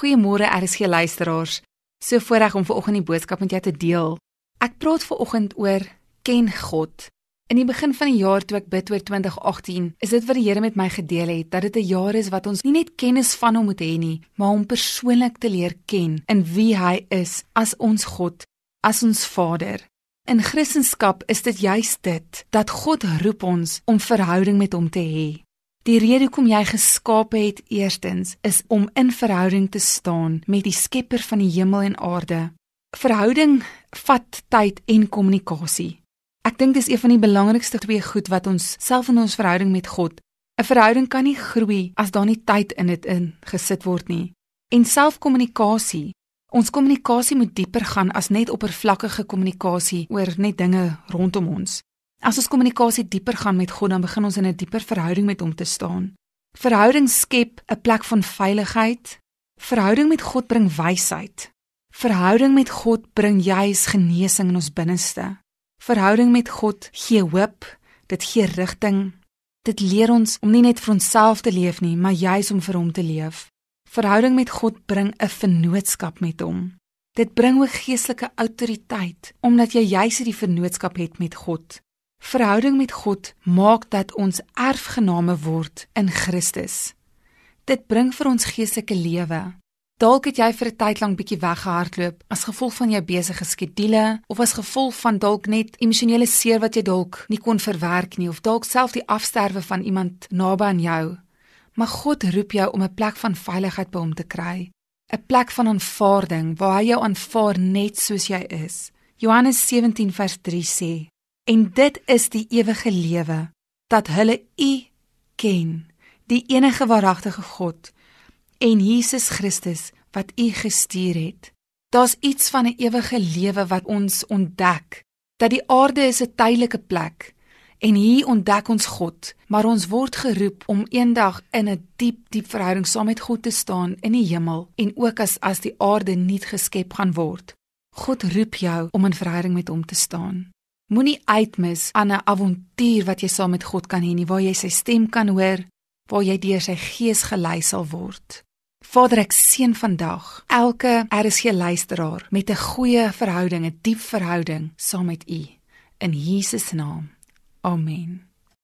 Goeiemôre RSG luisteraars. So voorreg om vanoggend die boodskap met jou te deel. Ek praat vanoggend oor ken God. In die begin van die jaar toe ek bid oor 2018, is dit wat die Here met my gedeel het dat dit 'n jaar is wat ons nie net kennis van hom moet hê nie, maar hom persoonlik te leer ken in wie hy is as ons God, as ons Vader. In Christendom is dit juis dit dat God roep ons om verhouding met hom te hê. Die rede hoekom jy geskaap het eerstens is om in verhouding te staan met die Skepper van die hemel en aarde. Verhouding vat tyd en kommunikasie. Ek dink dis een van die belangrikste twee goed wat ons self in ons verhouding met God. 'n Verhouding kan nie groei as daar nie tyd in dit in gesit word nie. En selfkommunikasie. Ons kommunikasie moet dieper gaan as net oppervlakkige kommunikasie oor net dinge rondom ons. As ons kommunikasie dieper gaan met God, dan begin ons in 'n dieper verhouding met hom te staan. Verhouding skep 'n plek van veiligheid. Verhouding met God bring wysheid. Verhouding met God bring juis genesing in ons binneste. Verhouding met God gee hoop, dit gee rigting. Dit leer ons om nie net vir onsself te leef nie, maar juis om vir hom te leef. Verhouding met God bring 'n vennootskap met hom. Dit bring ook geestelike autoriteit omdat jy juis hierdie vennootskap het met God. Verhouding met God maak dat ons erfgename word in Christus. Dit bring vir ons geestelike lewe. Dalk het jy vir 'n tyd lank bietjie weggehardloop as gevolg van jou besige skedules of as gevolg van dalk net emosionele seer wat jy dalk nie kon verwerk nie of dalk self die afsterwe van iemand naby aan jou. Maar God roep jou om 'n plek van veiligheid by hom te kry, 'n plek van aanvaarding waar hy jou aanvaar net soos jy is. Johannes 17 vers 3 sê: En dit is die ewige lewe dat hulle U ken, die enige waaragtige God en Jesus Christus wat U gestuur het. Daar's iets van 'n ewige lewe wat ons ontdek, dat die aarde is 'n tydelike plek en hier ontdek ons God, maar ons word geroep om eendag in 'n diep, diep verhouding saam met God te staan in die hemel en ook as as die aarde nie geskep gaan word. God roep jou om in verhouding met hom te staan. Moenie uitmis aan 'n avontuur wat jy saam met God kan hê nie, waar jy sy stem kan hoor, waar jy deur sy gees gelei sal word. Vader, ek seën vandag elke RSG luisteraar met 'n goeie verhouding, 'n diep verhouding saam met U in Jesus naam. Amen.